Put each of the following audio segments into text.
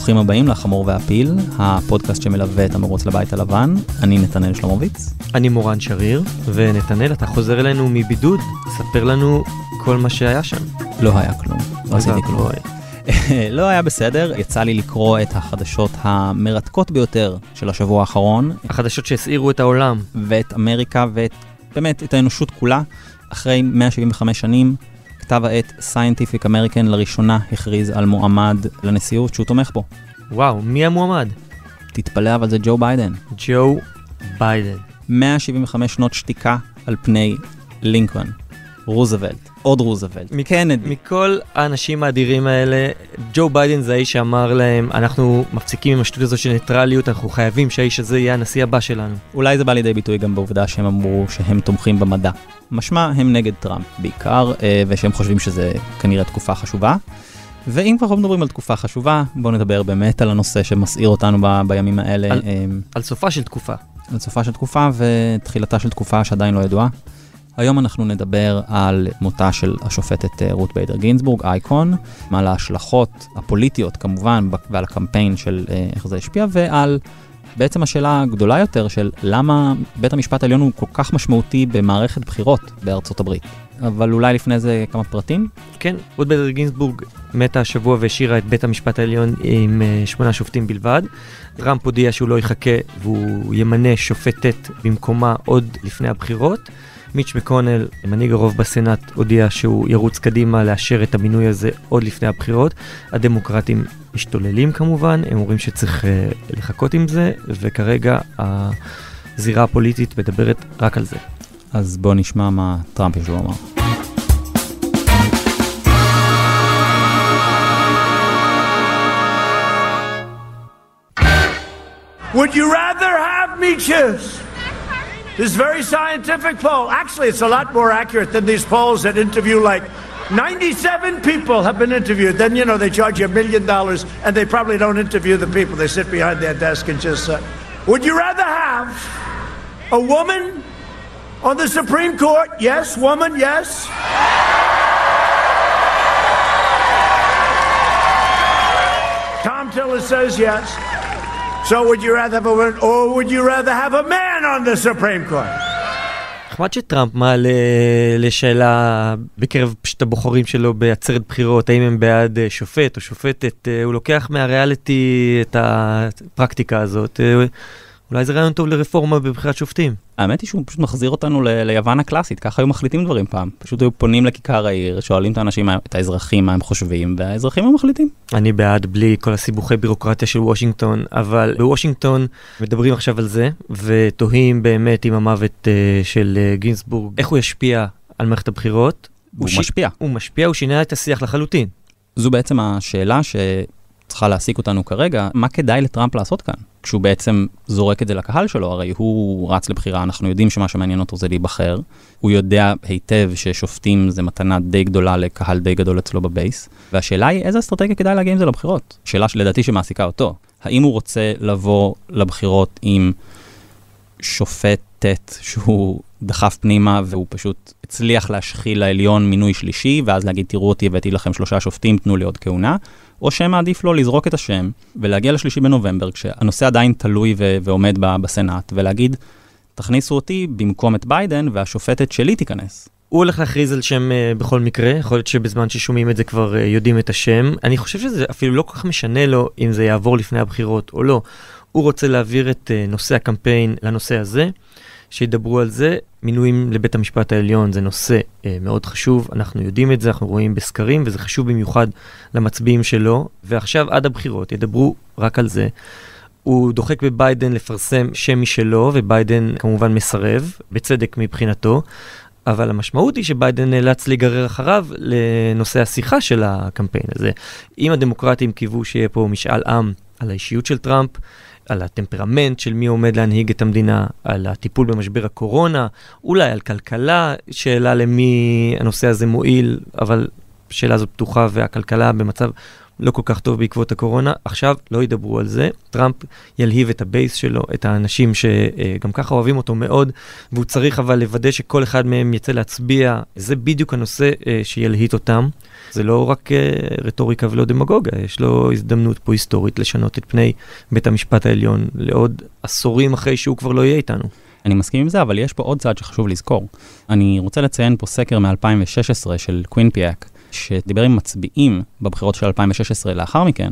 ברוכים הבאים לחמור והפיל, הפודקאסט שמלווה את המרוץ לבית הלבן. אני נתנאל שלומוביץ. אני מורן שריר, ונתנאל, אתה חוזר אלינו מבידוד, ספר לנו כל מה שהיה שם. לא היה כלום, לא עשיתי כלום. לא היה בסדר, יצא לי לקרוא את החדשות המרתקות ביותר של השבוע האחרון. החדשות שהסעירו את העולם. ואת אמריקה ואת, באמת, את האנושות כולה. אחרי 175 שנים, כתב העת Scientific American לראשונה הכריז על מועמד לנשיאות שהוא תומך בו. וואו, מי המועמד? תתפלא, אבל זה ג'ו ביידן. ג'ו ביידן. 175 שנות שתיקה על פני לינקולן, רוזוולט, עוד רוזוולט, קנדי. מכל האנשים האדירים האלה, ג'ו ביידן זה האיש שאמר להם, אנחנו מפסיקים עם השטות הזו של ניטרליות, אנחנו חייבים שהאיש הזה יהיה הנשיא הבא שלנו. אולי זה בא לידי ביטוי גם בעובדה שהם אמרו שהם תומכים במדע. משמע, הם נגד טראמפ בעיקר, אה, ושהם חושבים שזה כנראה תקופה חשובה. ואם כבר מדברים על תקופה חשובה, בואו נדבר באמת על הנושא שמסעיר אותנו ב- בימים האלה. על- אה, על סופה של תקופה. על סופה של תקופה ותחילתה של תקופה שעדיין לא ידועה. היום אנחנו נדבר על מותה של השופטת אה, רות ביידר גינזבורג, אייקון, על ההשלכות הפוליטיות כמובן, ועל הקמפיין של אה, איך זה השפיע, ועל בעצם השאלה הגדולה יותר של למה בית המשפט העליון הוא כל כך משמעותי במערכת בחירות בארצות הברית. אבל אולי לפני זה כמה פרטים. כן, רות בדר גינסבורג מתה השבוע והשאירה את בית המשפט העליון עם אה, שמונה שופטים בלבד. טראמפ הודיע שהוא לא יחכה והוא ימנה שופטת במקומה עוד לפני הבחירות. מיץ' מקונל, מנהיג הרוב בסנאט, הודיע שהוא ירוץ קדימה לאשר את המינוי הזה עוד לפני הבחירות. הדמוקרטים משתוללים כמובן, הם אומרים שצריך uh, לחכות עם זה, וכרגע הזירה הפוליטית מדברת רק על זה. אז בואו נשמע מה טראמפ יש לו לומר. Would you rather have me choose? This very scientific poll. Actually, it's a lot more accurate than these polls that interview like 97 people have been interviewed. Then, you know, they charge you a million dollars and they probably don't interview the people. They sit behind their desk and just uh, Would you rather have a woman on the Supreme Court? Yes, woman, yes. Tom Tiller says yes. So would you rather have a woman or would you rather have a man on the Supreme Court? נחמד שטראמפ מעלה לשאלה בקרב פשוט הבוחרים שלו בעצרת בחירות, האם הם בעד אה, שופט או שופטת, אה, הוא לוקח מהריאליטי את הפרקטיקה הזאת. אולי זה רעיון טוב לרפורמה בבחירת שופטים. האמת היא שהוא פשוט מחזיר אותנו ל- ליוון הקלאסית, ככה היו מחליטים דברים פעם. פשוט היו פונים לכיכר העיר, שואלים את האנשים, את האזרחים מה הם חושבים, והאזרחים היו מחליטים. אני בעד בלי כל הסיבוכי בירוקרטיה של וושינגטון, אבל בוושינגטון מדברים עכשיו על זה, ותוהים באמת עם המוות אה, של אה, גינסבורג, איך הוא ישפיע על מערכת הבחירות. הוא ש- משפיע. הוא משפיע, הוא שינה את השיח לחלוטין. זו בעצם השאלה שצריכה להעסיק אותנו כרגע, מה כדאי לטראמפ לעשות כאן? כשהוא בעצם זורק את זה לקהל שלו, הרי הוא רץ לבחירה, אנחנו יודעים שמה שמעניין אותו זה להיבחר. הוא יודע היטב ששופטים זה מתנה די גדולה לקהל די גדול אצלו בבייס. והשאלה היא, איזה אסטרטגיה כדאי להגיע עם זה לבחירות? שאלה שלדעתי שמעסיקה אותו. האם הוא רוצה לבוא לבחירות עם שופטת שהוא דחף פנימה והוא פשוט הצליח להשחיל לעליון מינוי שלישי, ואז להגיד, תראו אותי, הבאתי לכם שלושה שופטים, תנו לי עוד כהונה, או שמעדיף לו לזרוק את השם ולהגיע לשלישי בנובמבר, כשהנושא עדיין תלוי ו- ועומד בסנאט, ולהגיד, תכניסו אותי במקום את ביידן, והשופטת שלי תיכנס. הוא הולך להכריז על שם uh, בכל מקרה, יכול להיות שבזמן ששומעים את זה כבר uh, יודעים את השם. אני חושב שזה אפילו לא כל כך משנה לו אם זה יעבור לפני הבחירות או לא. הוא רוצה להעביר את uh, נושא הקמפיין לנושא הזה, שידברו על זה. מינויים לבית המשפט העליון זה נושא uh, מאוד חשוב, אנחנו יודעים את זה, אנחנו רואים בסקרים, וזה חשוב במיוחד למצביעים שלו. ועכשיו עד הבחירות ידברו רק על זה. הוא דוחק בביידן לפרסם שם משלו, וביידן כמובן מסרב, בצדק מבחינתו. אבל המשמעות היא שביידן נאלץ להיגרר אחריו לנושא השיחה של הקמפיין הזה. אם הדמוקרטים קיוו שיהיה פה משאל עם על האישיות של טראמפ, על הטמפרמנט של מי עומד להנהיג את המדינה, על הטיפול במשבר הקורונה, אולי על כלכלה, שאלה למי הנושא הזה מועיל, אבל השאלה הזאת פתוחה והכלכלה במצב לא כל כך טוב בעקבות הקורונה, עכשיו לא ידברו על זה. טראמפ ילהיב את ה base שלו, את האנשים שגם ככה אוהבים אותו מאוד, והוא צריך אבל לוודא שכל אחד מהם יצא להצביע. זה בדיוק הנושא אה, שילהיב אותם. זה לא רק אה, רטוריקה ולא דמגוגיה, יש לו הזדמנות פה היסטורית לשנות את פני בית המשפט העליון לעוד עשורים אחרי שהוא כבר לא יהיה איתנו. אני מסכים עם זה, אבל יש פה עוד צעד שחשוב לזכור. אני רוצה לציין פה סקר מ-2016 של קווינפיאק, שדיבר עם מצביעים בבחירות של 2016 לאחר מכן,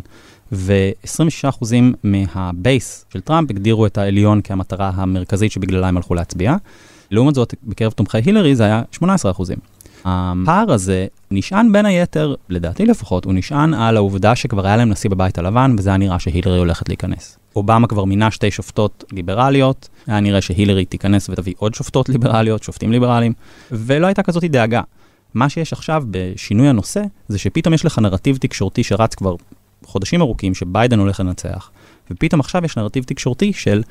ו-26% מה base של טראמפ הגדירו את העליון כמטרה המרכזית שבגללה הם הלכו להצביע. לעומת זאת, בקרב תומכי הילרי זה היה 18%. הפער הזה נשען בין היתר, לדעתי לפחות, הוא נשען על העובדה שכבר היה להם נשיא בבית הלבן, וזה היה נראה שהילרי הולכת להיכנס. אובמה כבר מינה שתי שופטות ליברליות, היה נראה שהילרי תיכנס ותביא עוד שופטות ליברליות, שופטים ליברליים, ולא הייתה כזאת דאגה. מה שיש עכשיו בשינוי הנושא, זה שפתאום יש לך נרטיב תקשורתי שרץ כבר חודשים ארוכים, שביידן הולך לנצח, ופתאום עכשיו יש נרטיב תקשורתי של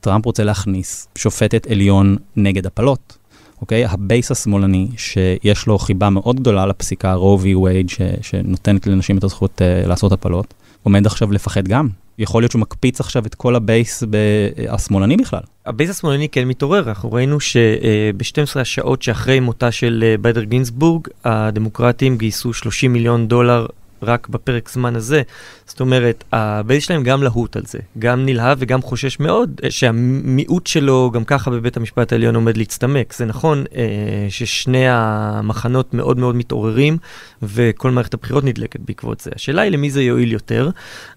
טראמפ רוצה להכניס שופטת עליון נגד הפלות. אוקיי? ה base השמאלני, שיש לו חיבה מאוד גדולה לפסיקה Roe v. Wade, שנותנת לנשים את הזכות אה, לעשות הפלות, עומד עכשיו לפחד גם. יכול להיות שהוא מקפיץ עכשיו את כל ה base השמאלני בכלל. ה base השמאלני כן מתעורר, אנחנו ראינו שב-12 השעות שאחרי מותה של אה, ביידר גינסבורג, הדמוקרטים גייסו 30 מיליון דולר רק בפרק זמן הזה. זאת אומרת, ה base שלהם גם להוט על זה, גם נלהב וגם חושש מאוד אה, שהמיעוט שלו גם ככה בבית המשפט העליון עומד להצטמק. זה נכון אה, ששני המחנות מאוד מאוד מתעוררים וכל מערכת הבחירות נדלקת בעקבות זה. השאלה היא למי זה יועיל יותר.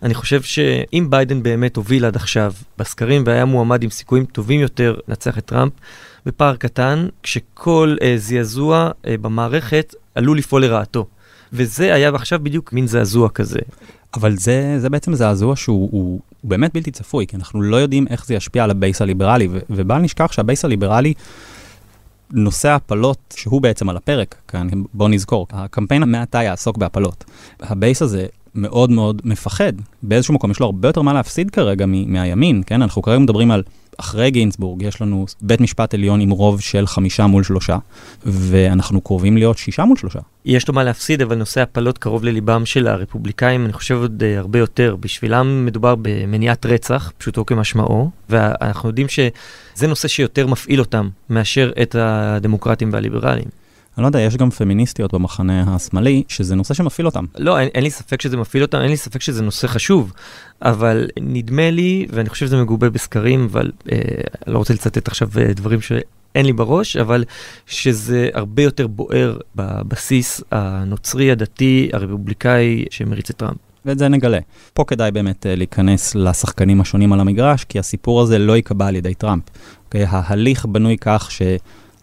אני חושב שאם ביידן באמת הוביל עד עכשיו בסקרים והיה מועמד עם סיכויים טובים יותר לנצח את טראמפ, בפער קטן, כשכל אה, זעזוע אה, במערכת עלול לפעול לרעתו. וזה היה עכשיו בדיוק מין זעזוע כזה. אבל זה, זה בעצם זעזוע שהוא הוא, הוא באמת בלתי צפוי, כי אנחנו לא יודעים איך זה ישפיע על ה base הליברלי, ובל נשכח שה base הליברלי, נושא ההפלות, שהוא בעצם על הפרק, כאן בוא נזכור, הקמפיין מעתה יעסוק בהפלות. הבייס הזה מאוד מאוד מפחד, באיזשהו מקום יש לו הרבה יותר מה להפסיד כרגע מהימין, כן? אנחנו כרגע מדברים על אחרי גינסבורג יש לנו בית משפט עליון עם רוב של חמישה מול שלושה, ואנחנו קרובים להיות שישה מול שלושה. יש לו מה להפסיד, אבל נושא הפלות קרוב לליבם של הרפובליקאים, אני חושב עוד uh, הרבה יותר. בשבילם מדובר במניעת רצח, פשוטו כמשמעו, ואנחנו יודעים שזה נושא שיותר מפעיל אותם מאשר את הדמוקרטים והליברלים. אני לא יודע, יש גם פמיניסטיות במחנה השמאלי, שזה נושא שמפעיל אותם. לא, אין, אין לי ספק שזה מפעיל אותם, אין לי ספק שזה נושא חשוב, אבל נדמה לי, ואני חושב שזה מגובה בסקרים, אבל אה, לא רוצה לצטט עכשיו אה, דברים שאין לי בראש, אבל שזה הרבה יותר בוער בבסיס הנוצרי, הדתי, הרפובליקאי שמריץ את טראמפ. ואת זה נגלה. פה כדאי באמת אה, להיכנס לשחקנים השונים על המגרש, כי הסיפור הזה לא ייקבע על ידי טראמפ. Okay, אוקיי? ההליך בנוי כך ש...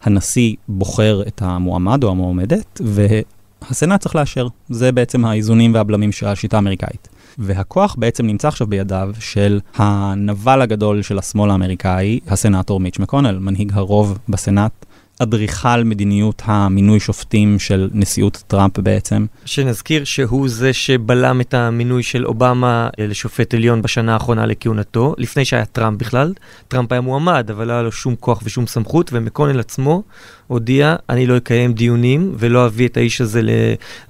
הנשיא בוחר את המועמד או המועמדת, והסנאט צריך לאשר. זה בעצם האיזונים והבלמים של השיטה האמריקאית. והכוח בעצם נמצא עכשיו בידיו של הנבל הגדול של השמאל האמריקאי, הסנאטור מיץ' מקונל, מנהיג הרוב בסנאט, אדריכל מדיניות המינוי שופטים של נשיאות טראמפ בעצם. שנזכיר שהוא זה שבלם את המינוי של אובמה לשופט עליון בשנה האחרונה לכהונתו, לפני שהיה טראמפ בכלל. טראמפ היה מועמד, אבל לא היה לו שום כוח ושום סמכות, ומקונל עצמו הודיע, אני לא אקיים דיונים ולא אביא את האיש הזה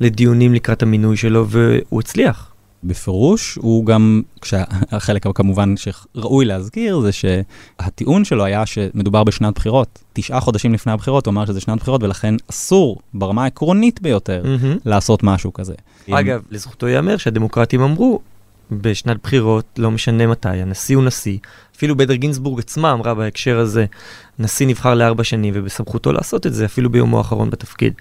לדיונים לקראת המינוי שלו, והוא הצליח. בפירוש, הוא גם, כשהחלק כמובן שראוי להזכיר, זה שהטיעון שלו היה שמדובר בשנת בחירות. תשעה חודשים לפני הבחירות הוא אמר שזה שנת בחירות, ולכן אסור ברמה העקרונית ביותר mm-hmm. לעשות משהו כזה. אגב, אם... לזכותו ייאמר שהדמוקרטים אמרו, בשנת בחירות, לא משנה מתי, הנשיא הוא נשיא. אפילו בדר גינסבורג עצמה אמרה בהקשר הזה, נשיא נבחר לארבע שנים ובסמכותו לעשות את זה אפילו ביומו האחרון בתפקיד.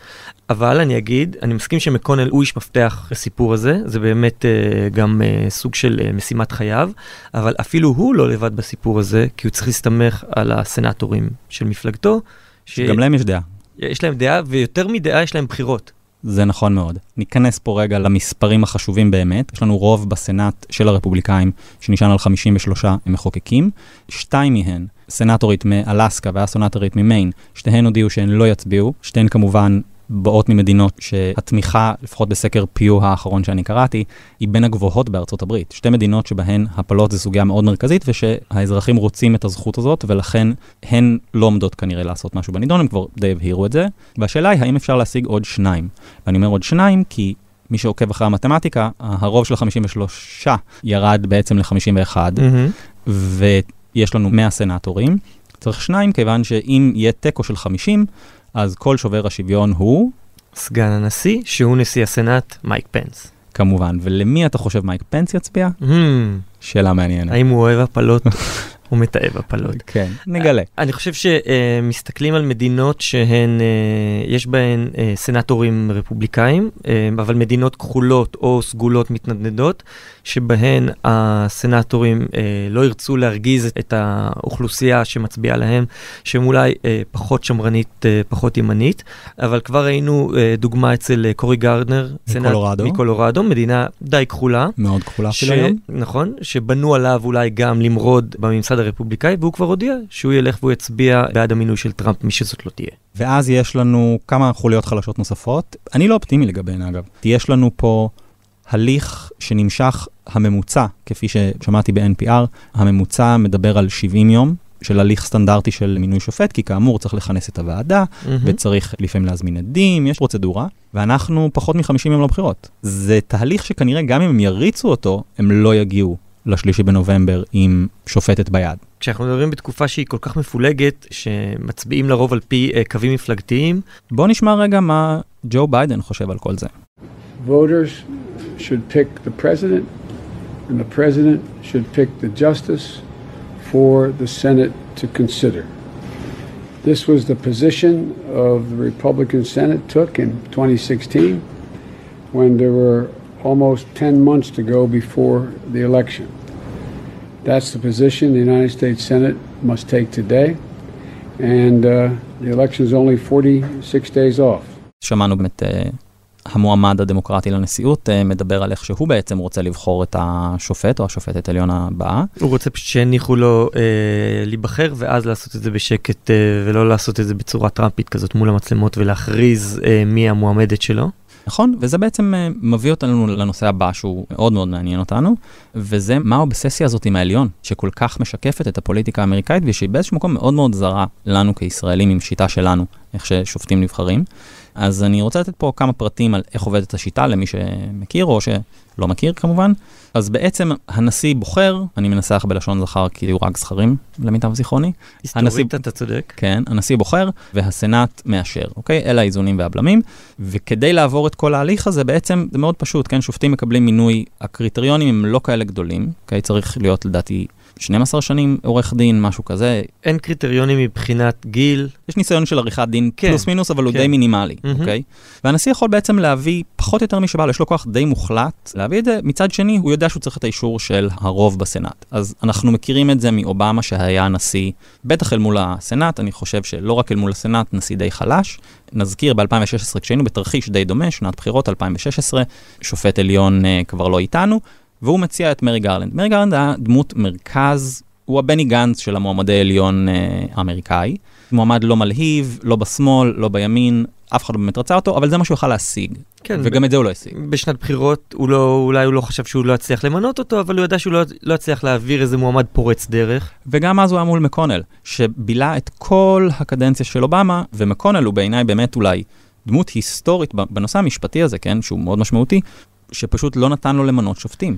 אבל אני אגיד, אני מסכים שמקונל הוא איש מפתח לסיפור הזה, זה באמת uh, גם uh, סוג של uh, משימת חייו, אבל אפילו הוא לא לבד בסיפור הזה, כי הוא צריך להסתמך על הסנטורים של מפלגתו. ש... להם יש דעה. יש להם דעה, ויותר מדעה יש להם בחירות. זה נכון מאוד. ניכנס פה רגע למספרים החשובים באמת. יש לנו רוב בסנאט של הרפובליקאים שנשען על 53 מחוקקים. שתיים מהן, סנאטורית מאלסקה והסונטורית ממיין, שתיהן הודיעו שהן לא יצביעו. שתיהן כמובן באות ממדינות שהתמיכה, לפחות בסקר פיו האחרון שאני קראתי, היא בין הגבוהות בארצות הברית. שתי מדינות שבהן הפלות זה סוגיה מאוד מרכזית ושהאזרחים רוצים את הזכות הזאת ולכן הן לא עומדות כנראה לעשות משהו בנידון, הם כבר די הבהירו את זה. והשאלה היא האם אפשר להשיג עוד שניים. ואני אומר עוד שניים כי מי שעוקב אחרי המתמטיקה, הרוב של 53 ירד בעצם ל-51, מהמם. ויש לנו 100 סנטורים. צריך שניים, כיוון שאם יהיה תיקו של 50, אז כל שובר השוויון הוא, סגן הנשיא, שהוא נשיא הסנאט, מייק פנס. כמובן, ולמי אתה חושב מייק פנס יצביע? מהמם. שאלה מעניינת. האם הוא אוהב הפלות או מתעב הפלות? כן, נגלה. אני חושב שמסתכלים על מדינות שהן, אה, יש בהן אה, סנטורים רפובליקאים, אה, אבל מדינות כחולות או סגולות מתנדנדות, שבהן הסנטורים אה, לא ירצו להרגיז את האוכלוסייה שמצביעה להם, שהם אולי אה, פחות שמרנית, אה, פחות ימנית, אבל כבר ראינו אה, דוגמה אצל אה, קורי גרדנר, מקולורדו. מקולורדו, מדינה די כחולה. מאוד כחולה ש... אפילו היום. נכון, שבנו עליו אולי גם למרוד בממסד הרפובליקאי, והוא כבר הודיע שהוא ילך והוא יצביע בעד המינוי של טראמפ, מי שזאת לא תהיה. ואז יש לנו כמה חוליות חלשות נוספות. אני לא אופטימי לגביהן אגב. יש לנו פה הליך שנמשך הממוצע, כפי ששמעתי ב-NPR, הממוצע מדבר על 70 יום. של הליך סטנדרטי של מינוי שופט, כי כאמור צריך לכנס את הוועדה, מהמם. וצריך לפעמים להזמין עדים, יש פרוצדורה, ואנחנו פחות מ-50 יום לבחירות. זה תהליך שכנראה גם אם הם יריצו אותו, הם לא יגיעו לשלישי בנובמבר עם שופטת ביד. כשאנחנו מדברים בתקופה שהיא כל כך מפולגת, שמצביעים לרוב על פי uh, קווים מפלגתיים, בואו נשמע רגע מה ג'ו ביידן חושב על כל זה. Voters should pick the president, and the president should pick the justice for the Senate to consider. This was the position of the Republican Senate took in 2016 when there were almost 10 months to go before the election. That's the position the United States Senate must take today, and uh, the election is only 46 days off. שמענו באמת uh, המועמד הדמוקרטי לנשיאות uh, מדבר על איך שהוא בעצם רוצה לבחור את השופט או השופטת עליון הבאה. הוא רוצה פשוט שהניחו לו uh, להיבחר, ואז לעשות את זה בשקט, uh, ולא לעשות את זה בצורה טראמפית כזאת מול המצלמות, ולהכריז uh, מי המועמדת שלו. נכון, וזה בעצם uh, מביא אותנו לנושא הבא שהוא מאוד מאוד מעניין אותנו, וזה מה האובססיה הזאת עם העליון, שכל כך משקפת את הפוליטיקה האמריקאית, ושהיא באיזשהו מקום מאוד מאוד זרה לנו כישראלים עם שיטה שלנו, איך ששופטים נבחרים. אז אני רוצה לתת פה כמה פרטים על איך עובדת השיטה למי שמכיר או שלא מכיר כמובן. אז בעצם הנשיא בוחר, אני מנסח בלשון זכר כי הוא רק זכרים למיטב זיכרוני. הנשיא- היסטורית אתה צודק. כן, הנשיא בוחר והסנאט מאשר, אוקיי? אלה האיזונים והבלמים. וכדי לעבור את כל ההליך הזה, בעצם זה מאוד פשוט, כן? שופטים מקבלים מינוי, הקריטריונים הם לא כאלה גדולים, אוקיי? צריך להיות לדעתי 12 שנים עורך דין, משהו כזה. אין קריטריונים מבחינת גיל. יש ניסיון של עריכת דין כן, פלוס מינוס, אבל הוא כן. די מינימלי, מהמם. אוקיי? והנשיא יכול בעצם להביא פחות או יותר מי שבא יש לו כוח די מוחלט להביא את זה. מצד שני, הוא יודע שהוא צריך את האישור של הרוב בסנאט. אז אנחנו מכירים את זה מאובמה שהיה נשיא, בטח אל מול הסנאט, אני חושב שלא רק אל מול הסנאט, נשיא די חלש. נזכיר ב-2016, כשהיינו בתרחיש די דומה, שנת בחירות 2016, שופט עליון uh, כבר לא איתנו, והוא מציע את מרי גרלנד. מרי גרלנד היה דמות מרכז, הוא הבני גנץ של המועמדי עליון uh, האמריקאי. מועמד לא מלהיב, לא בשמאל, לא בימין, אף אחד לא באמת רצה אותו, אבל זה מה שהוא יכל להשיג. כן, וגם את זה הוא לא השיג. בשנת בחירות הוא לא, אולי הוא לא חשב שהוא לא יצליח למנות אותו, אבל הוא ידע שהוא לא, לא יצליח להעביר איזה מועמד פורץ דרך. וגם אז הוא היה מול מקונל, שבילה את כל הקדנציה של אובמה, ומקונל הוא בעיניי באמת אולי דמות היסטורית בנושא המשפטי הזה, כן, שהוא מאוד משמעותי, שפשוט לא נתן לו למנות שופטים.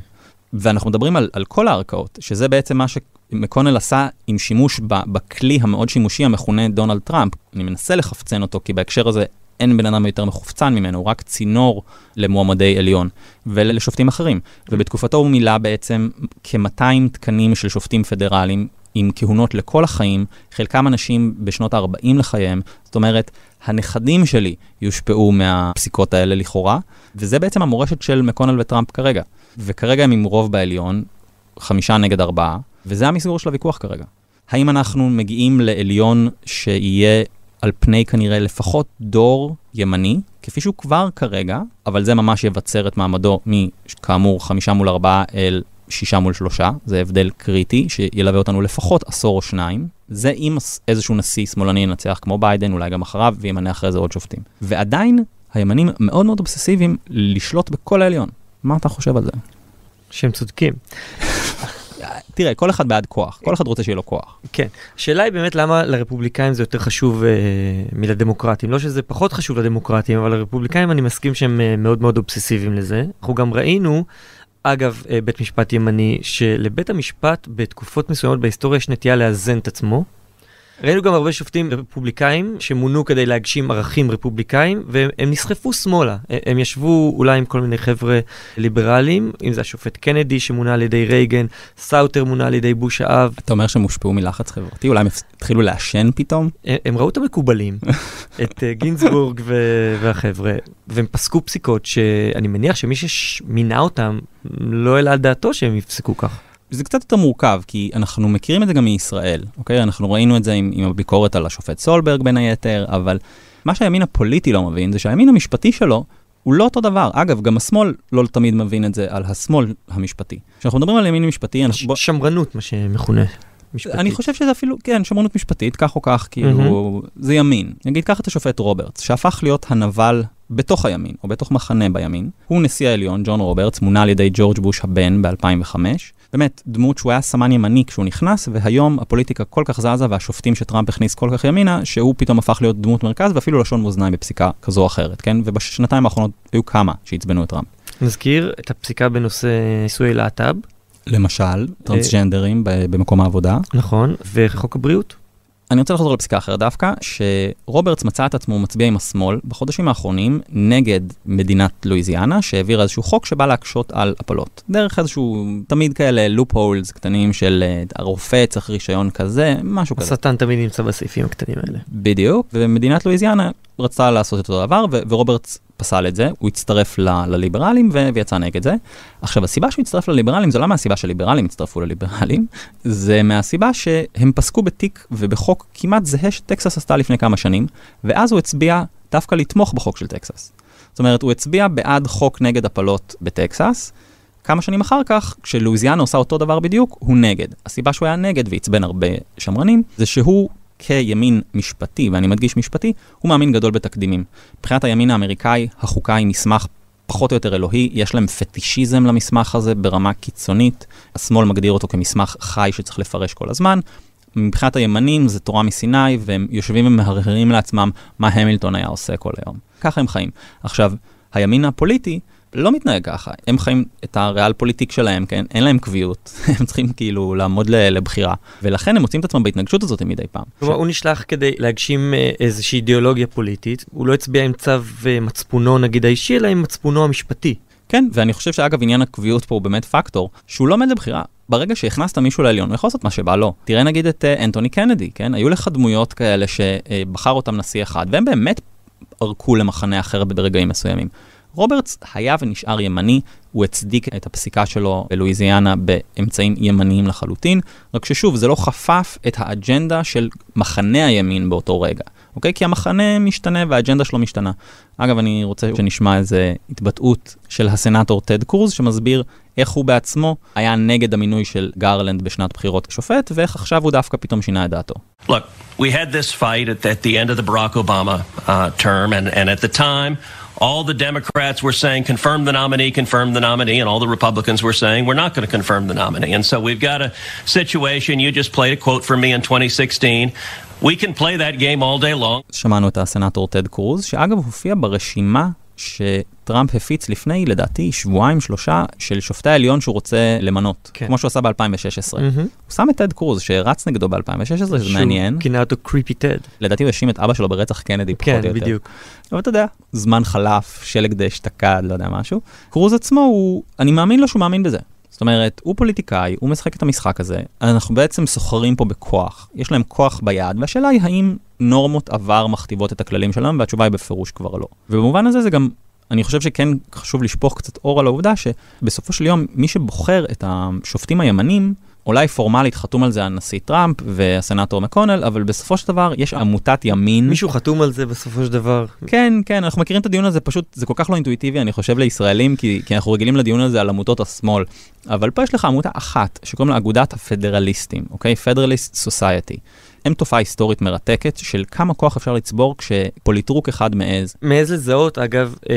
ואנחנו מדברים על, על כל הערכאות, שזה בעצם מה שמקונל עשה עם שימוש ב, בכלי המאוד שימושי המכונה דונלד טראמפ. אני מנסה לחפצן אותו, כי בהקשר הזה אין בן אדם יותר מחופצן ממנו, הוא רק צינור למועמדי עליון ולשופטים אחרים. ובתקופתו הוא מילא בעצם כ-200 תקנים של שופטים פדרליים עם כהונות לכל החיים, חלקם אנשים בשנות ה-40 לחייהם. זאת אומרת, הנכדים שלי יושפעו מהפסיקות האלה לכאורה, וזה בעצם המורשת של מקונל וטראמפ כרגע. וכרגע הם עם רוב בעליון, חמישה נגד ארבעה, וזה המסגור של הוויכוח כרגע. האם אנחנו מגיעים לעליון שיהיה על פני כנראה לפחות דור ימני, כפי שהוא כבר כרגע, אבל זה ממש יבצר את מעמדו מכאמור חמישה מול ארבעה אל שישה מול שלושה, זה הבדל קריטי שילווה אותנו לפחות עשור או שניים. זה אם איזשהו נשיא שמאלני ינצח כמו ביידן, אולי גם אחריו, וימנה אחרי זה עוד שופטים. ועדיין הימנים מאוד מאוד אובססיביים לשלוט בכל העליון. מה אתה חושב על זה? שהם צודקים. תראה, כל אחד בעד כוח, כל אחד רוצה שיהיה לו כוח. כן. השאלה היא באמת למה לרפובליקאים זה יותר חשוב אה, מלדמוקרטים. לא שזה פחות חשוב לדמוקרטים, אבל לרפובליקאים אני מסכים שהם אה, מאוד מאוד אובססיביים לזה. אנחנו גם ראינו, אגב, אה, בית משפט ימני, שלבית המשפט בתקופות מסוימות בהיסטוריה יש נטייה לאזן את עצמו. ראינו גם הרבה שופטים רפובליקאים שמונו כדי להגשים ערכים רפובליקאים והם נסחפו שמאלה. הם ישבו אולי עם כל מיני חבר'ה ליברליים, אם זה השופט קנדי שמונה על ידי רייגן, סאוטר מונה על ידי בוש האב. אתה אומר שהם הושפעו מלחץ חברתי? אולי הם התחילו לעשן פתאום? הם, הם ראו את המקובלים, את uh, גינזבורג ו- והחבר'ה, והם פסקו פסיקות שאני מניח שמי שמינה אותם לא העלה על דעתו שהם יפסקו כך. זה קצת יותר מורכב, כי אנחנו מכירים את זה גם מישראל, אוקיי? אנחנו ראינו את זה עם, עם הביקורת על השופט סולברג בין היתר, אבל מה שהימין הפוליטי לא מבין זה שהימין המשפטי שלו הוא לא אותו דבר. אגב, גם השמאל לא תמיד מבין את זה על השמאל המשפטי. כשאנחנו מדברים על ימין משפטי, אנחנו... בוא... שמרנות, מה שמכונה. משפטית. אני חושב שזה אפילו, כן, שמרנות משפטית, כך או כך, כאילו, mm-hmm. זה ימין. נגיד, קח את השופט רוברטס, שהפך להיות הנבל בתוך הימין, או בתוך מחנה בימין. הוא נשיא העליון, ג'ון רוברטס, מונה על ידי ג'ורג' בוש הבן ב-2005. באמת, דמות שהוא היה סמן ימני כשהוא נכנס, והיום הפוליטיקה כל כך זזה והשופטים שטראמפ הכניס כל כך ימינה, שהוא פתאום הפך להיות דמות מרכז ואפילו לשון מאזניים בפסיקה כזו או אחרת, כן? ובשנתיים האחרונות היו כמה שעצבנו את טראמפ. נזכיר את הפסיקה בנושא נישואי להט"ב. למשל, טרנסג'נדרים במקום העבודה. נכון, וחוק הבריאות. אני רוצה לחזור לפסיקה אחרת דווקא, שרוברטס מצא את עצמו מצביע עם השמאל בחודשים האחרונים נגד מדינת לואיזיאנה, שהעבירה איזשהו חוק שבא להקשות על הפלות. דרך איזשהו, תמיד כאלה לופ הולס קטנים של אה, הרופא צריך רישיון כזה, משהו כזה. השטן תמיד נמצא בסעיפים הקטנים האלה. בדיוק, ומדינת לואיזיאנה רצתה לעשות את אותו דבר, ורוברטס פסל את זה, הוא הצטרף לליברלים ויצא נגד זה. עכשיו, הסיבה שהוא הצטרף לליברלים זה לא מהסיבה שליברלים הצטרפו לליברלים, זה מהסיבה שהם פסקו בתיק ובחוק כמעט זהה שטקסס עשתה לפני כמה שנים, ואז הוא הצביע דווקא לתמוך בחוק של טקסס. זאת אומרת, הוא הצביע בעד חוק נגד הפלות בטקסס, כמה שנים אחר כך, כשלואיזיאנה עושה אותו דבר בדיוק, הוא נגד. הסיבה שהוא היה נגד ועצבן הרבה שמרנים, זה שהוא כימין משפטי, ואני מדגיש משפטי, הוא מאמין גדול בתקדימים. מבחינת הימין האמריקאי, החוקה היא מסמך פחות או יותר אלוהי, יש להם פטישיזם למסמך הזה ברמה קיצונית, השמאל מגדיר אותו כמסמך חי שצריך לפרש כל הזמן. מבחינת הימנים זה תורה מסיני, והם יושבים ומהרהרים לעצמם מה המילטון היה עושה כל היום. ככה הם חיים. עכשיו, הימין הפוליטי, לא מתנהג ככה, הם חיים את הריאל פוליטיק שלהם, כן? אין להם קביעות, הם צריכים כאילו לעמוד לבחירה, ולכן הם מוצאים את עצמם בהתנגשות הזאת מדי פעם. כלומר. הוא נשלח כדי להגשים אה, איזושהי אידיאולוגיה פוליטית, הוא לא הצביע עם צו אה, מצפונו נגיד האישי, אלא עם מצפונו המשפטי. כן, ואני חושב שאגב עניין הקביעות פה הוא באמת פקטור, שהוא לא עומד לבחירה. ברגע שהכנסת מישהו לעליון, הוא יכול לעשות מה שבא לו. תראה נגיד את uh, אנטוני קנדי, כן? היו לך דמויות כאלה שבחר אותם נשיא אחד, והם באמת ערקו למחנה אחר ברגעים מסוימים. רוברטס היה ונשאר ימני, הוא הצדיק את הפסיקה שלו בלואיזיאנה באמצעים ימניים לחלוטין, רק ששוב, זה לא חפף את האג'נדה של מחנה הימין באותו רגע, אוקיי? כי המחנה משתנה והאג'נדה שלו משתנה. אגב, אני רוצה שנשמע איזה התבטאות של הסנאטור טד קרוז, שמסביר איך הוא בעצמו היה נגד המינוי של גרלנד בשנת בחירות כשופט, ואיך עכשיו הוא דווקא פתאום שינה את דעתו. Look, we had this fight at the end of the Barack Obama uh, term, and, and at the time, all the Democrats were saying, confirm the nominee, confirm the nominee, and all the Republicans were saying, we're not going to confirm the nominee. And so we've got a situation, you just played a quote from me in 2016. We can play that game all day long. שמענו את הסנאטור טד קרוז, שאגב הופיע ברשימה שטראמפ הפיץ לפני, לדעתי, שבועיים, שלושה, של שופטי העליון שהוא רוצה למנות, כן. כמו שהוא עשה ב-2016. Mm-hmm. הוא שם את טד קרוז, שרץ נגדו ב-2016, שזה מעניין. כינה אותו קריפי טד. לדעתי הוא האשים את אבא שלו ברצח קנדי, פחות כן, או יותר. כן, בדיוק. אבל אתה יודע, זמן חלף, שלג דשא תקד, לא יודע משהו. קרוז עצמו, הוא, אני מאמין לו שהוא מאמין בזה. זאת אומרת, הוא פוליטיקאי, הוא משחק את המשחק הזה, אנחנו בעצם סוחרים פה בכוח. יש להם כוח ביד, והשאלה היא האם נורמות עבר מכתיבות את הכללים שלהם, והתשובה היא בפירוש כבר לא. ובמובן הזה זה גם, אני חושב שכן חשוב לשפוך קצת אור על העובדה שבסופו של יום, מי שבוחר את השופטים הימנים, אולי פורמלית חתום על זה הנשיא טראמפ והסנאטור מקונל, אבל בסופו של דבר יש עמותת ימין. מישהו חתום על זה בסופו של דבר. כן, כן, אנחנו מכירים את הדיון הזה, פשוט זה כל כך לא אינטואיטיבי, אני חושב לישראלים, כי, כי אנחנו רגילים לדיון הזה על עמותות השמאל. אבל פה יש לך עמותה אחת, שקוראים לה אגודת הפדרליסטים, אוקיי? Federalist Society. הם תופעה היסטורית מרתקת של כמה כוח אפשר לצבור כשפוליטרוק אחד מעז. מעז לזהות, אגב, אה,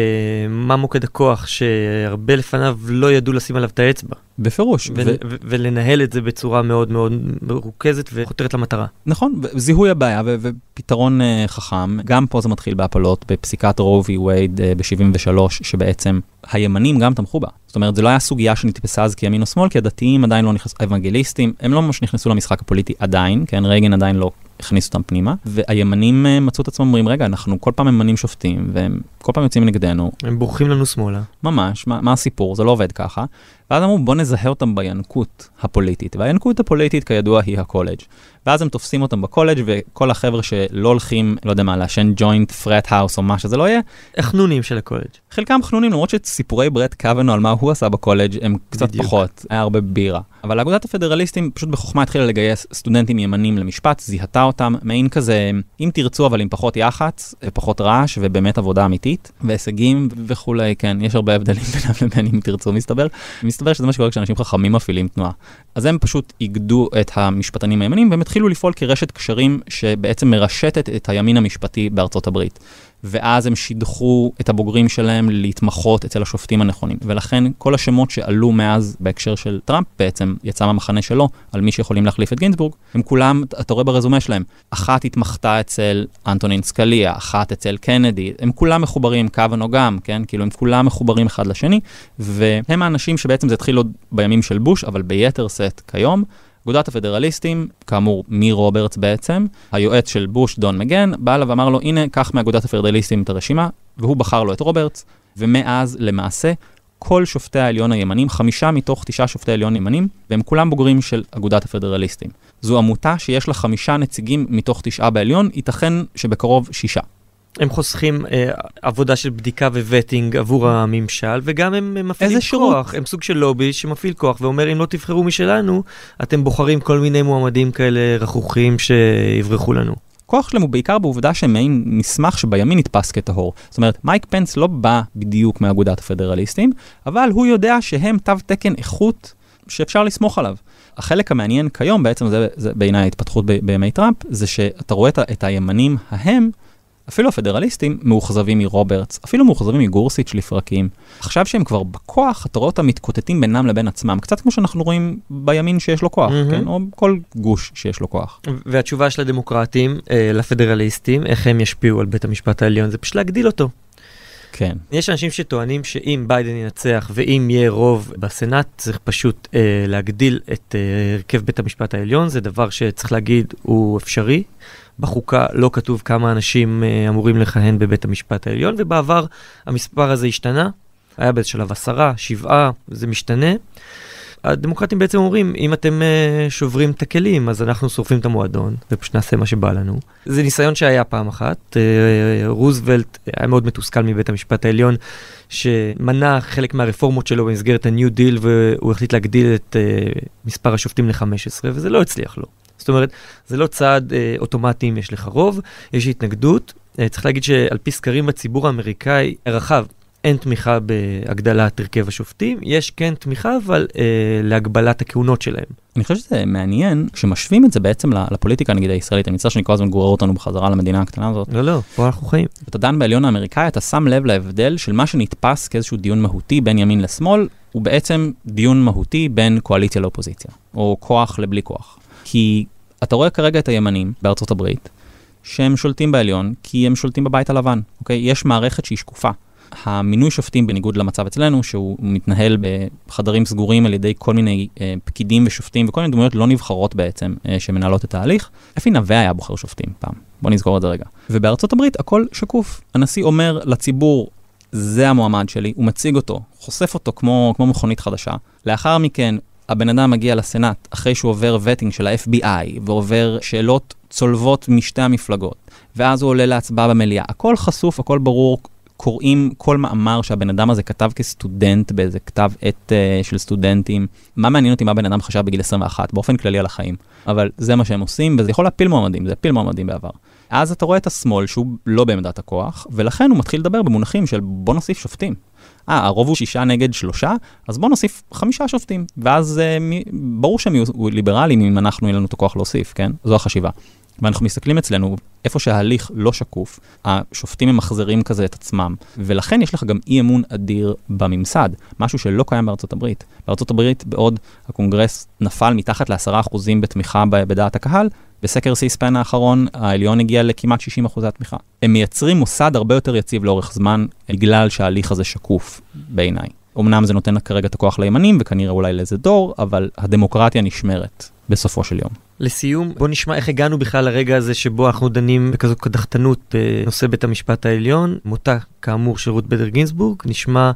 מה מוקד הכוח שהרבה לפניו לא ידעו לשים עליו את האצבע. בפירוש. ו- ו- ולנהל את זה בצורה מאוד מאוד מרוכזת וחותרת למטרה. נכון, זיהוי הבעיה ו- ופתרון uh, חכם. גם פה זה מתחיל בהפלות, בפסיקת רובי וייד uh, ב-73, שבעצם הימנים גם תמכו בה. זאת אומרת, זו לא הייתה סוגיה שנתפסה אז כימין או שמאל, כי הדתיים עדיין לא נכנסו, האוונגליסטים, הם לא ממש נכנסו למשחק הפוליטי עדיין, כן, רייגן עדיין לא הכניס אותם פנימה, והימנים אה, מצאו את עצמם אומרים, רגע, אנחנו כל פעם ממנים שופטים, והם כל פעם יוצאים נגדנו. הם בורחים לנו שמאלה. ממש, מה, מה הסיפור? זה לא עובד ככה. ואז אמרו, בוא נזהה אותם בינקות הפוליטית, והינקות הפוליטית כידוע היא הקולג'. ואז הם תופסים אותם בקולג' וכל החבר'ה שלא הולכים, לא יודע מה, לעשן ג'וינט, frat house או מה שזה לא יהיה. החנונים של הקולג'. חלקם חנונים, למרות שסיפורי ברט קוונו על מה הוא עשה בקולג' הם קצת בדיוק. פחות, היה הרבה בירה. אבל אגודת הפדרליסטים פשוט בחוכמה התחילה לגייס סטודנטים ימנים למשפט, זיהתה אותם, מעין כזה, אם תרצו אבל עם פחות יח"צ ופחות רעש ובאמת עבודה אמיתית, והישגים וכולי, כן, יש הרבה הבדלים בינם לבין אם תרצו מסתבר. מסתבר שזה מה שקורה כשאנשים חכמים מפעילים תנועה. אז הם פשוט איגדו את המשפטנים הימנים והם התחילו לפעול כרשת קשרים שבעצם מרשתת את הימין המשפטי בארצות הברית. ואז הם שידחו את הבוגרים שלהם להתמחות אצל השופטים הנכונים. ולכן כל השמות שעלו מאז בהקשר של טראמפ בעצם, יצא מהמחנה שלו, על מי שיכולים להחליף את גינזבורג, הם כולם, אתה רואה ברזומה שלהם, אחת התמחתה אצל אנטונין סקליה, אחת אצל קנדי, הם כולם מחוברים, קוונו גם, כן? כאילו הם כולם מחוברים אחד לשני, והם האנשים שבעצם זה התחיל עוד בימים של בוש, אבל ביתר שאת כיום. אגודת הפדרליסטים, כאמור, מי רוברטס בעצם, היועץ של בוש, דון מגן, בא אליו ואמר לו, הנה, קח מאגודת הפדרליסטים את הרשימה, והוא בחר לו את רוברטס, ומאז, למעשה, כל שופטי העליון הימנים, חמישה מתוך תשעה שופטי העליון ימנים, והם כולם בוגרים של אגודת הפדרליסטים. זו עמותה שיש לה חמישה נציגים מתוך תשעה בעליון, ייתכן שבקרוב שישה. הם חוסכים אה, עבודה של בדיקה ווטינג עבור הממשל, וגם הם, הם מפעילים כוח. הם סוג של לובי שמפעיל כוח ואומר, אם לא תבחרו משלנו, אתם בוחרים כל מיני מועמדים כאלה רכוכים שיברחו לנו. הכוח שלהם הוא בעיקר בעובדה שהם מעין מסמך שבימין נתפס כטהור. זאת אומרת, מייק פנס לא בא בדיוק מאגודת הפדרליסטים, אבל הוא יודע שהם תו תקן איכות שאפשר לסמוך עליו. החלק המעניין כיום, בעצם זה, זה בעיניי ההתפתחות בימי טראמפ, זה שאתה רואה את, את הימנים ההם, אפילו הפדרליסטים מאוכזבים מרוברטס, אפילו מאוכזבים מגורסיץ' לפרקים. עכשיו שהם כבר בכוח, אתה רואה אותם מתקוטטים בינם לבין עצמם, קצת כמו שאנחנו רואים בימין שיש לו כוח, mm-hmm. כן? או כל גוש שיש לו כוח. והתשובה של הדמוקרטים אה, לפדרליסטים, איך הם ישפיעו על בית המשפט העליון, זה פשוט להגדיל אותו. כן. יש אנשים שטוענים שאם ביידן ינצח ואם יהיה רוב בסנאט, צריך פשוט אה, להגדיל את אה, הרכב בית המשפט העליון, זה דבר שצריך להגיד הוא אפשרי. בחוקה לא כתוב כמה אנשים אה, אמורים לכהן בבית המשפט העליון, ובעבר המספר הזה השתנה, היה באיזה שלב עשרה, שבעה, זה משתנה. הדמוקרטים בעצם אומרים, אם אתם uh, שוברים את הכלים, אז אנחנו שורפים את המועדון, ופשוט נעשה מה שבא לנו. זה ניסיון שהיה פעם אחת. Uh, רוזוולט היה מאוד מתוסכל מבית המשפט העליון, שמנע חלק מהרפורמות שלו במסגרת ה-New Deal, והוא החליט להגדיל את uh, מספר השופטים ל-15, וזה לא הצליח לו. זאת אומרת, זה לא צעד אה, אוטומטי אם יש לך רוב, יש התנגדות. אה, צריך להגיד שעל פי סקרים בציבור האמריקאי הרחב, אין תמיכה בהגדלת הרכב השופטים, יש כן תמיכה, אבל אה, להגבלת הכהונות שלהם. אני חושב שזה מעניין, כשמשווים את זה בעצם לפוליטיקה נגיד הישראלית, אני מצטער שאני כל הזמן גורר אותנו בחזרה למדינה הקטנה הזאת. לא, לא, פה אנחנו חיים. אתה דן בעליון האמריקאי, אתה שם לב להבדל של מה שנתפס כאיזשהו דיון מהותי בין ימין לשמאל, הוא בעצם דיון מהותי בין קואליציה לאופוזיציה, או כוח לבלי כוח. כי אתה רואה כרגע את הימנים בארצות הברית, שהם שולטים בעליון, כי הם שולטים בבית הלבן, אוקיי? יש מערכת שהיא שקופה. המינוי שופטים, בניגוד למצב אצלנו, שהוא מתנהל בחדרים סגורים על ידי כל מיני אה, פקידים ושופטים וכל מיני דמויות לא נבחרות בעצם, אה, שמנהלות את ההליך. אפי נווה היה בוחר שופטים פעם, בוא נזכור את זה רגע. ובארצות הברית הכל שקוף. הנשיא אומר לציבור, זה המועמד שלי, הוא מציג אותו, חושף אותו כמו, כמו מכונית חדשה. לאחר מכן הבן אדם מגיע לסנאט אחרי שהוא עובר וטינג של ה-FBI ועובר שאלות צולבות משתי המפלגות, ואז הוא עולה להצבעה במליאה. הכל חשוף, הכל ברור, קוראים כל מאמר שהבן אדם הזה כתב כסטודנט באיזה כתב עת uh, של סטודנטים. מה מעניין אותי מה בן אדם חשב בגיל 21, באופן כללי על החיים. אבל זה מה שהם עושים, וזה יכול להפיל מועמדים, זה הפיל מועמדים בעבר. אז אתה רואה את השמאל שהוא לא בעמדת הכוח, ולכן הוא מתחיל לדבר במונחים של בוא נוסיף שופטים. אה, הרוב הוא שישה נגד שלושה, אז בוא נוסיף חמישה שופטים. ואז אה, מי, ברור שהם יהיו ליברליים אם אנחנו, יהיה לנו את הכוח להוסיף, כן? זו החשיבה. ואנחנו מסתכלים אצלנו, איפה שההליך לא שקוף, השופטים ממחזרים כזה את עצמם, ולכן יש לך גם אי אמון אדיר בממסד, משהו שלא קיים בארצות הברית. בארצות הברית, בעוד הקונגרס נפל מתחת ל-10% בתמיכה בדעת הקהל, בסקר סיספן האחרון, העליון הגיע לכמעט 60 אחוזי התמיכה. הם מייצרים מוסד הרבה יותר יציב לאורך זמן, בגלל שההליך הזה שקוף בעיניי. אמנם זה נותן כרגע את הכוח לימנים, וכנראה אולי לאיזה דור, אבל הדמוקרטיה נשמרת בסופו של יום. לסיום, בוא נשמע איך הגענו בכלל לרגע הזה שבו אנחנו דנים בכזו קדחתנות בנושא בית המשפט העליון. מותה, כאמור, של רות בדר גינזבורג, נשמע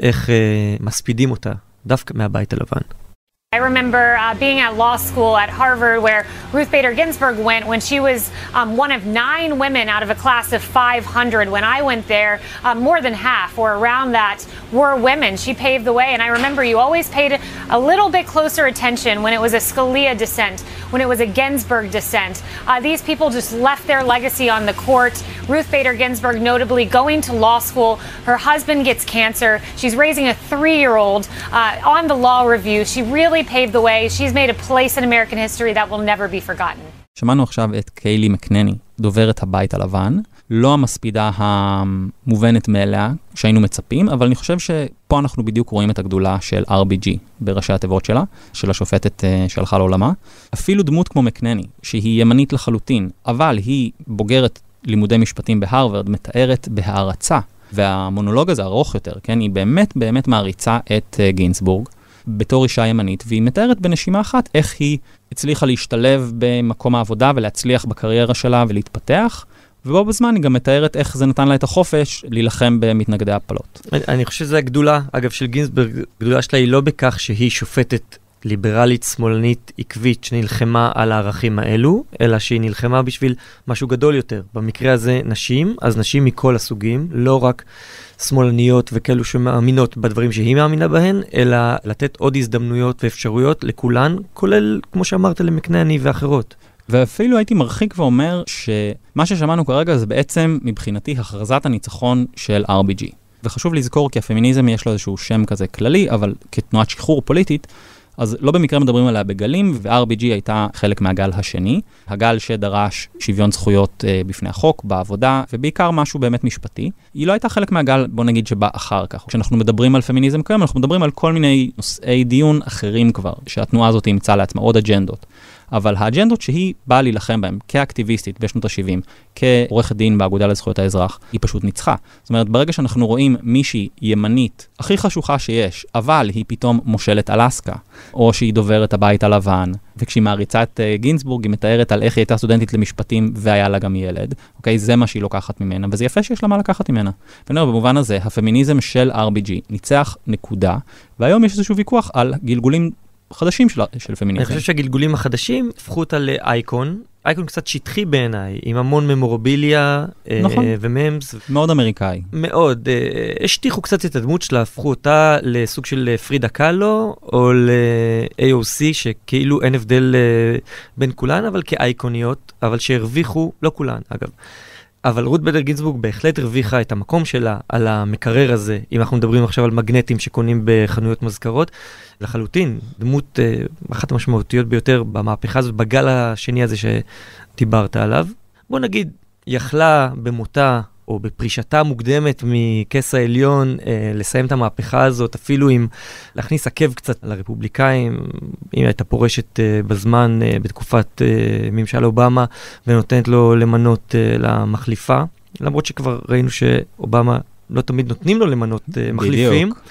איך אה, מספידים אותה דווקא מהבית הלבן. I remember uh, being at law school at Harvard where Ruth Bader Ginsburg went when she was um, one of nine women out of a class of 500. When I went there, uh, more than half or around that were women. She paved the way. And I remember you always paid a little bit closer attention when it was a Scalia dissent, when it was a Ginsburg dissent. Uh, these people just left their legacy on the court. Ruth Bader Ginsburg, notably going to law school. Her husband gets cancer. She's raising a three year old uh, on the law review. She really really paved the way. She's made a place in American history that will never be forgotten. שמענו עכשיו את קיילי מקנני, דוברת הבית הלבן, לא המספידה המובנת מאליה שהיינו מצפים, אבל אני חושב שפה אנחנו בדיוק רואים את הגדולה של RBG בראשי התיבות שלה, של השופטת uh, שהלכה לעולמה. אפילו דמות כמו מקנני, שהיא ימנית לחלוטין, אבל היא בוגרת לימודי משפטים בהרווארד, מתארת בהערצה, והמונולוג הזה ארוך יותר, כן? היא באמת באמת מעריצה את uh. בתור אישה ימנית, והיא מתארת בנשימה אחת איך היא הצליחה להשתלב במקום העבודה ולהצליח בקריירה שלה ולהתפתח. ובו בזמן היא גם מתארת איך זה נתן לה את החופש להילחם במתנגדי הפלות. אני, חושב שזו הגדולה, אגב, של גינסברג, הגדולה שלה היא לא בכך שהיא שופטת ליברלית שמאלנית עקבית שנלחמה על הערכים האלו, אלא שהיא נלחמה בשביל משהו גדול יותר. במקרה הזה נשים, אז נשים מכל הסוגים, לא רק שמאלניות וכאלו שמאמינות בדברים שהיא מאמינה בהן, אלא לתת עוד הזדמנויות ואפשרויות לכולן, כולל, כמו שאמרת, למקנני ואחרות. ואפילו הייתי מרחיק ואומר שמה ששמענו כרגע זה בעצם מבחינתי הכרזת הניצחון של RBG. וחשוב לזכור כי הפמיניזם יש לו איזשהו שם כזה כללי, אבל כתנועת שחרור פוליטית, אז לא במקרה מדברים עליה בגלים, ו-RBG הייתה חלק מהגל השני, הגל שדרש שוויון זכויות אה, בפני החוק, בעבודה, ובעיקר משהו באמת משפטי. היא לא הייתה חלק מהגל, בוא נגיד, שבא אחר כך. כשאנחנו מדברים על פמיניזם כיום, אנחנו מדברים על כל מיני נושאי דיון אחרים כבר, שהתנועה הזאת אימצה לעצמה עוד אג'נדות. אבל האג'נדות שהיא באה להילחם בהן כאקטיביסטית בשנות ה-70, כעורכת דין באגודה לזכויות האזרח, היא פשוט ניצחה. זאת אומרת, ברגע שאנחנו רואים מישהי ימנית, הכי חשוכה שיש, אבל היא פתאום מושלת אלסקה, או שהיא דוברת הבית הלבן, וכשהיא מעריצה את uh, גינזבורג, היא מתארת על איך היא הייתה סטודנטית למשפטים והיה לה גם ילד, אוקיי? זה מה שהיא לוקחת ממנה, וזה יפה שיש לה מה לקחת ממנה. ואני אומר, במובן הזה, הפמיניזם של RBG ניצח נקודה, והיום יש איזשהו ויכוח על גלגולים חדשים של, של פמיניזם. אני חושב שהגלגולים החדשים הפכו אותה לאייקון, אייקון קצת שטחי בעיניי, עם המון ממורביליה אה, נכון. uh, וממס. מאוד אמריקאי. מאוד. Uh, השטיחו קצת את הדמות שלה, הפכו אותה לסוג של פרידה קאלו, או ל-AOC, שכאילו אין הבדל uh, בין כולן, אבל כאייקוניות, אבל שהרוויחו, לא כולן אגב. אבל רות בדר גינזבורג בהחלט הרוויחה את המקום שלה על המקרר הזה, אם אנחנו מדברים עכשיו על מגנטים שקונים בחנויות מזכרות, לחלוטין, דמות אה, אחת המשמעותיות ביותר במהפכה הזאת, בגל השני הזה שדיברת עליו. בוא נגיד, יכלה במותה או בפרישתה המוקדמת מכס העליון אה, לסיים את המהפכה הזאת, אפילו עם להכניס עקב קצת לרפובליקאים, אם הייתה פורשת אה, בזמן, אה, בתקופת אה, ממשל אובמה, ונותנת לו למנות אה, למחליפה, למרות שכבר ראינו שאובמה לא תמיד נותנים לו למנות אה, מחליפים. בדיוק.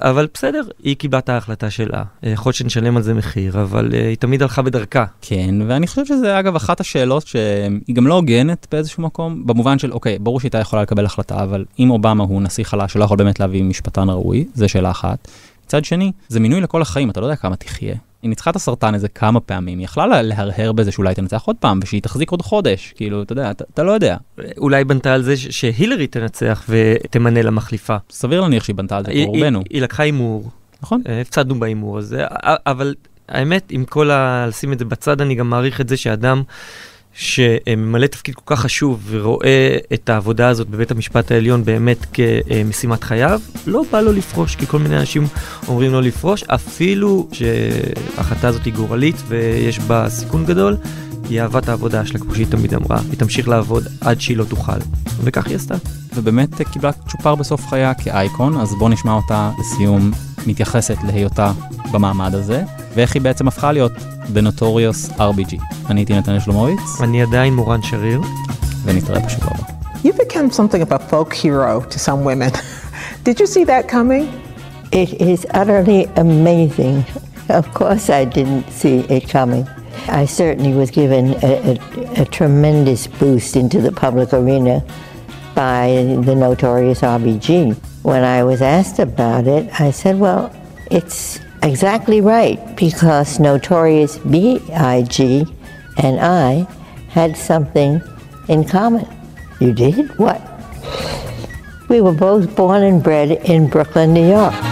אבל בסדר, היא קיבלה את ההחלטה שלה. יכול להיות שנשלם על זה מחיר, אבל uh, היא תמיד הלכה בדרכה. כן, ואני חושב שזה אגב אחת השאלות שהיא גם לא הוגנת באיזשהו מקום, במובן של, אוקיי, ברור שהיא הייתה יכולה לקבל החלטה, אבל אם אובמה הוא נשיא חלש שלא יכול באמת להביא משפטן ראוי, זה שאלה אחת. מצד שני, זה מינוי לכל החיים, אתה לא יודע כמה תחיה. היא ניצחה את הסרטן איזה כמה פעמים, היא יכלה להרהר בזה שאולי תנצח עוד פעם, ושהיא תחזיק עוד חודש, כאילו, אתה יודע, אתה, אתה לא יודע. אולי בנתה על זה שהילרי תנצח ותמנה לה מחליפה. סביר להניח שהיא בנתה על זה, רובנו. היא, היא לקחה הימור. נכון. אה, הפסדנו בהימור הזה, אבל האמת, עם כל ה... לשים את זה בצד, אני גם מעריך את זה שאדם שממלא תפקיד כל כך חשוב ורואה את העבודה הזאת בבית המשפט העליון באמת כמשימת חייו, לא בא לו לפרוש, כי כל מיני אנשים אומרים לו לפרוש, אפילו שההחלטה הזאת היא גורלית ויש בה סיכון גדול, היא אהבה את העבודה שלה, כמו שהיא תמיד אמרה, היא תמשיך לעבוד עד שהיא לא תוכל, וכך היא עשתה. ובאמת קיבלה צ'ופר בסוף חייה כאייקון, אז בואו נשמע אותה לסיום מתייחסת להיותה במעמד הזה, ואיך היא בעצם הפכה להיות The Notorious RBG. אני הייתי נתנאל שלומוביץ. אני עדיין מורן שריר. ונתראה בשבוע הבא. You become something of a folk hero to some women. Did you see that coming? It is utterly amazing. Of course, I didn't see it coming. I certainly was given a, a, a tremendous boost into the public arena by the notorious RBG. When I was asked about it, I said, well, it's exactly right because notorious B.I.G. and I had something in common. You did? What? We were both born and bred in Brooklyn, New York.